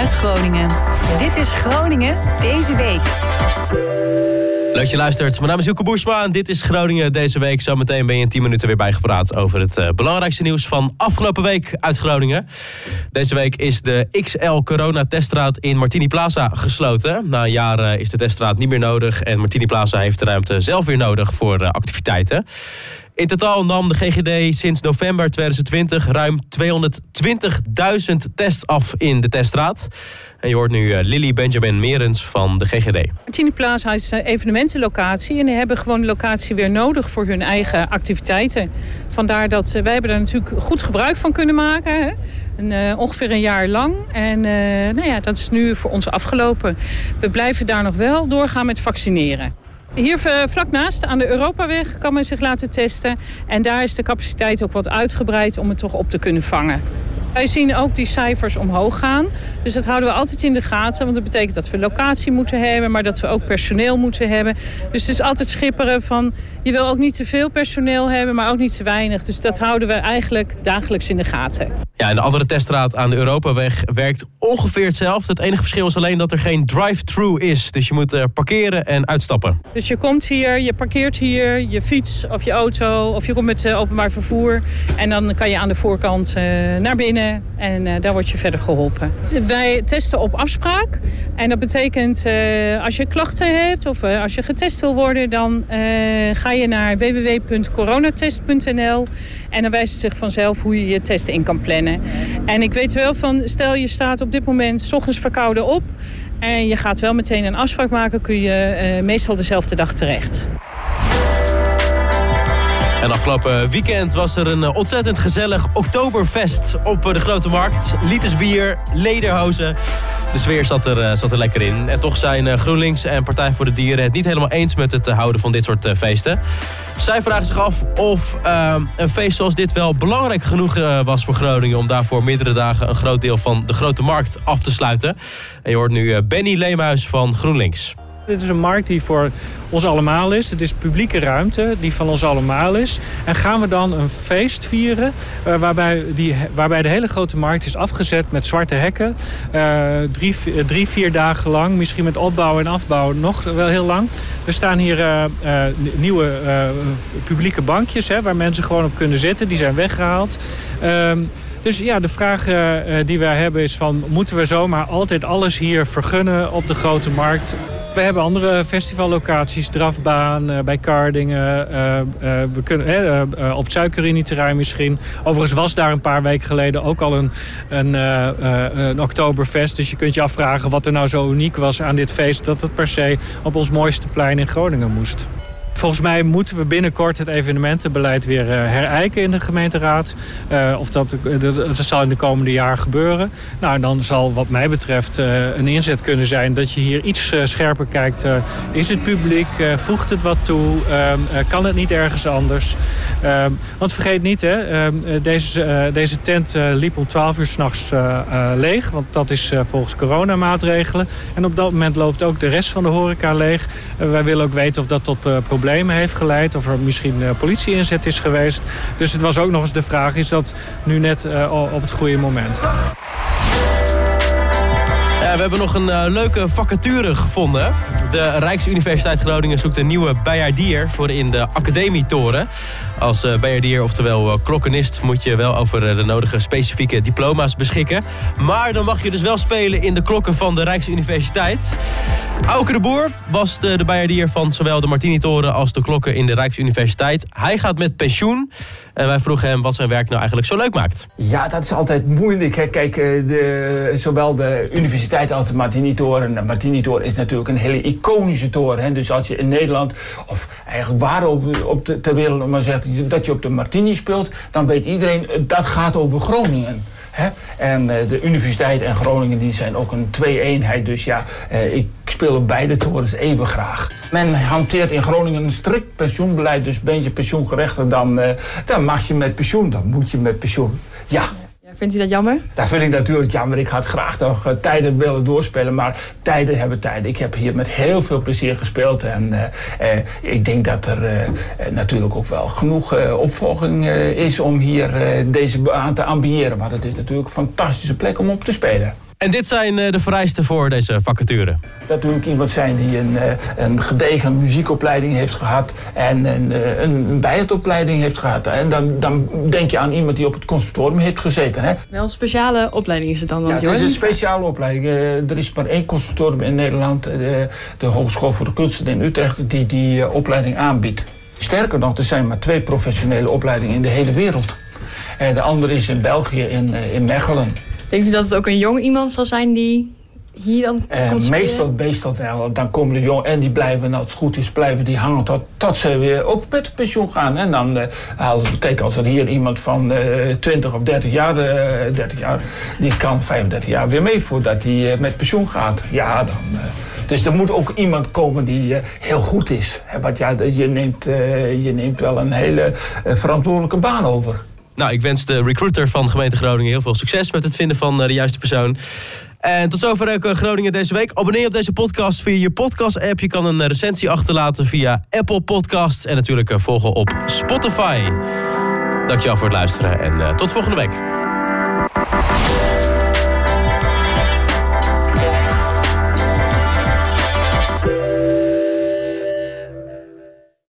uit Groningen. Dit is Groningen deze week. Leuk je luistert. Mijn naam is Hilke Boersma en dit is Groningen deze week. Zometeen ben je in 10 minuten weer bijgepraat over het uh, belangrijkste nieuws van afgelopen week uit Groningen. Deze week is de XL Corona Teststraat in Martini Plaza gesloten. Na een jaar uh, is de teststraat niet meer nodig en Martini Plaza heeft de ruimte zelf weer nodig voor uh, activiteiten. In totaal nam de GGD sinds november 2020 ruim 220.000 tests af in de teststraat. En je hoort nu uh, Lily Benjamin Merens van de GGD. Martini Plaza is een evenementenlocatie en die hebben gewoon de locatie weer nodig voor hun eigen activiteiten. Vandaar dat uh, wij hebben daar natuurlijk goed gebruik van kunnen maken. Uh, ongeveer een jaar lang. En nou ja, dat is nu voor ons afgelopen. We blijven daar nog wel doorgaan met vaccineren. Hier vlak naast, aan de Europaweg, kan men zich laten testen. En daar is de capaciteit ook wat uitgebreid om het toch op te kunnen vangen. Wij zien ook die cijfers omhoog gaan. Dus dat houden we altijd in de gaten. Want dat betekent dat we locatie moeten hebben, maar dat we ook personeel moeten hebben. Dus het is altijd schipperen van... je wil ook niet te veel personeel hebben, maar ook niet te weinig. Dus dat houden we eigenlijk dagelijks in de gaten. Ja, en de andere teststraat aan de Europaweg werkt ongeveer hetzelfde. Het enige verschil is alleen dat er geen drive-thru is. Dus je moet uh, parkeren en uitstappen. Dus je komt hier, je parkeert hier, je fiets of je auto... of je komt met uh, openbaar vervoer. En dan kan je aan de voorkant uh, naar binnen en uh, daar word je verder geholpen. Wij testen op afspraak. En dat betekent uh, als je klachten hebt of uh, als je getest wil worden... dan ga je naar www.coronatest.nl en dan wijst het zich vanzelf hoe je je testen in kan plannen. En ik weet wel van, stel je staat op dit moment... ochtends verkouden op en je gaat wel meteen een afspraak maken... kun je meestal dezelfde dag terecht. En afgelopen weekend was er een ontzettend gezellig Oktoberfest op de Grote Markt. Liters bier, lederhozen. De sfeer zat er, zat er lekker in. En toch zijn GroenLinks en Partij voor de Dieren het niet helemaal eens met het houden van dit soort feesten. Zij vragen zich af of een feest zoals dit wel belangrijk genoeg was voor Groningen... om daarvoor meerdere dagen een groot deel van de Grote Markt af te sluiten. En je hoort nu Benny Leemhuis van GroenLinks. Dit is een markt die voor ons allemaal is. Het is publieke ruimte die van ons allemaal is. En gaan we dan een feest vieren uh, waarbij, die, waarbij de hele grote markt is afgezet met zwarte hekken. Uh, drie, drie, vier dagen lang, misschien met opbouw en afbouw nog wel heel lang. Er staan hier nieuwe publieke bankjes hè, waar mensen gewoon op kunnen zitten. Die zijn weggehaald. Dus ja, de vraag die wij hebben is van... moeten we zomaar altijd alles hier vergunnen op de grote markt? We hebben andere festivallocaties, Drafbaan, uh, bij Kardingen. Uh, we kunnen, op het misschien. Overigens was daar een paar weken geleden ook al een, een, een Oktoberfest. Dus je kunt je afvragen wat er nou zo uniek was aan dit feest... dat het per se op ons mooiste plein in Groningen moest. Volgens mij moeten we binnenkort het evenementenbeleid weer uh, herijken in de gemeenteraad. Uh, of dat, dat, dat, zal in de komende jaren gebeuren. Nou, dan zal wat mij betreft een inzet kunnen zijn dat je hier iets scherper kijkt. is het publiek? voegt het wat toe? kan het niet ergens anders? want vergeet niet, hè, deze, deze tent liep om 12 uur s'nachts leeg. Want dat is volgens coronamaatregelen. En op dat moment loopt ook de rest van de horeca leeg. wij willen ook weten of dat tot problemen heeft geleid. Of er misschien uh, politie-inzet is geweest. Dus het was ook nog eens de vraag, is dat nu net uh, op het goede moment? We hebben nog een uh, leuke vacature gevonden. De Rijksuniversiteit Groningen zoekt een nieuwe bijaardier voor in de academietoren. Als uh, bijaardier, oftewel uh, klokkenist, moet je wel over de nodige specifieke diploma's beschikken. Maar dan mag je dus wel spelen in de klokken van de Rijksuniversiteit. Auke de Boer was de, de bijaardier van zowel de Martini-toren als de klokken in de Rijksuniversiteit. Hij gaat met pensioen. En wij vroegen hem wat zijn werk nou eigenlijk zo leuk maakt. Ja, dat is altijd moeilijk. Hè. Kijk, de, zowel de universiteit als de Martini-toren. De Martini-toren is natuurlijk een hele iconische toren. Hè. Dus als je in Nederland, of eigenlijk waar op, op de, ter wereld maar zegt dat je op de Martini speelt, dan weet iedereen dat gaat over Groningen. Hè? En uh, de universiteit en Groningen die zijn ook een twee-eenheid. Dus ja, uh, ik speel op beide torens even graag. Men hanteert in Groningen een strikt pensioenbeleid. Dus ben je pensioengerechtig, dan, uh, mag je met pensioen. Dan moet je met pensioen. Ja. Vindt u dat jammer? Dat vind ik natuurlijk jammer. Ik had graag nog uh, tijden willen doorspelen. Maar tijden hebben tijden. Ik heb hier met heel veel plezier gespeeld. En uh, uh, ik denk dat er natuurlijk ook wel genoeg opvolging is om hier deze aan te ambiëren. Maar het is natuurlijk een fantastische plek om op te spelen. En dit zijn eh, de vereisten voor deze vacature. Dat moet iemand zijn die een, eh, een gedegen muziekopleiding heeft gehad en een, eh, een bijhetopleiding heeft gehad. En dan, dan denk je aan iemand die op het conservatorium heeft gezeten. Hè? Wel een speciale opleiding is het dan? Ja, het is een speciale opleiding. er is maar één conservatorium in Nederland, de, de Hogeschool voor de Kunsten in Utrecht, die die opleiding aanbiedt. Sterker nog, er zijn maar twee professionele opleidingen in de hele wereld. En de andere is in België, in, in Mechelen. Denkt u dat het ook een jong iemand zal zijn die hier dan uh, meestal, meestal wel. Dan komen de jong en die blijven, als het goed is, blijven die hangen tot, tot ze weer ook met pensioen gaan. En dan, uh, kijk, als er hier iemand van uh, 20 of 30 jaar, 30 jaar, die kan 35 jaar weer mee voordat hij met pensioen gaat. Ja, dan. dus er moet ook iemand komen die heel goed is. Want ja, je neemt, je neemt wel een hele verantwoordelijke baan over. Nou, ik wens de recruiter van gemeente Groningen heel veel succes met het vinden van eh, de juiste persoon. En tot zover ook eh, Groningen deze week. Abonneer op deze podcast via je podcast-app. Je kan een eh, recensie achterlaten via Apple Podcasts. En natuurlijk volgen op Spotify. Dankjewel voor het luisteren en tot volgende week.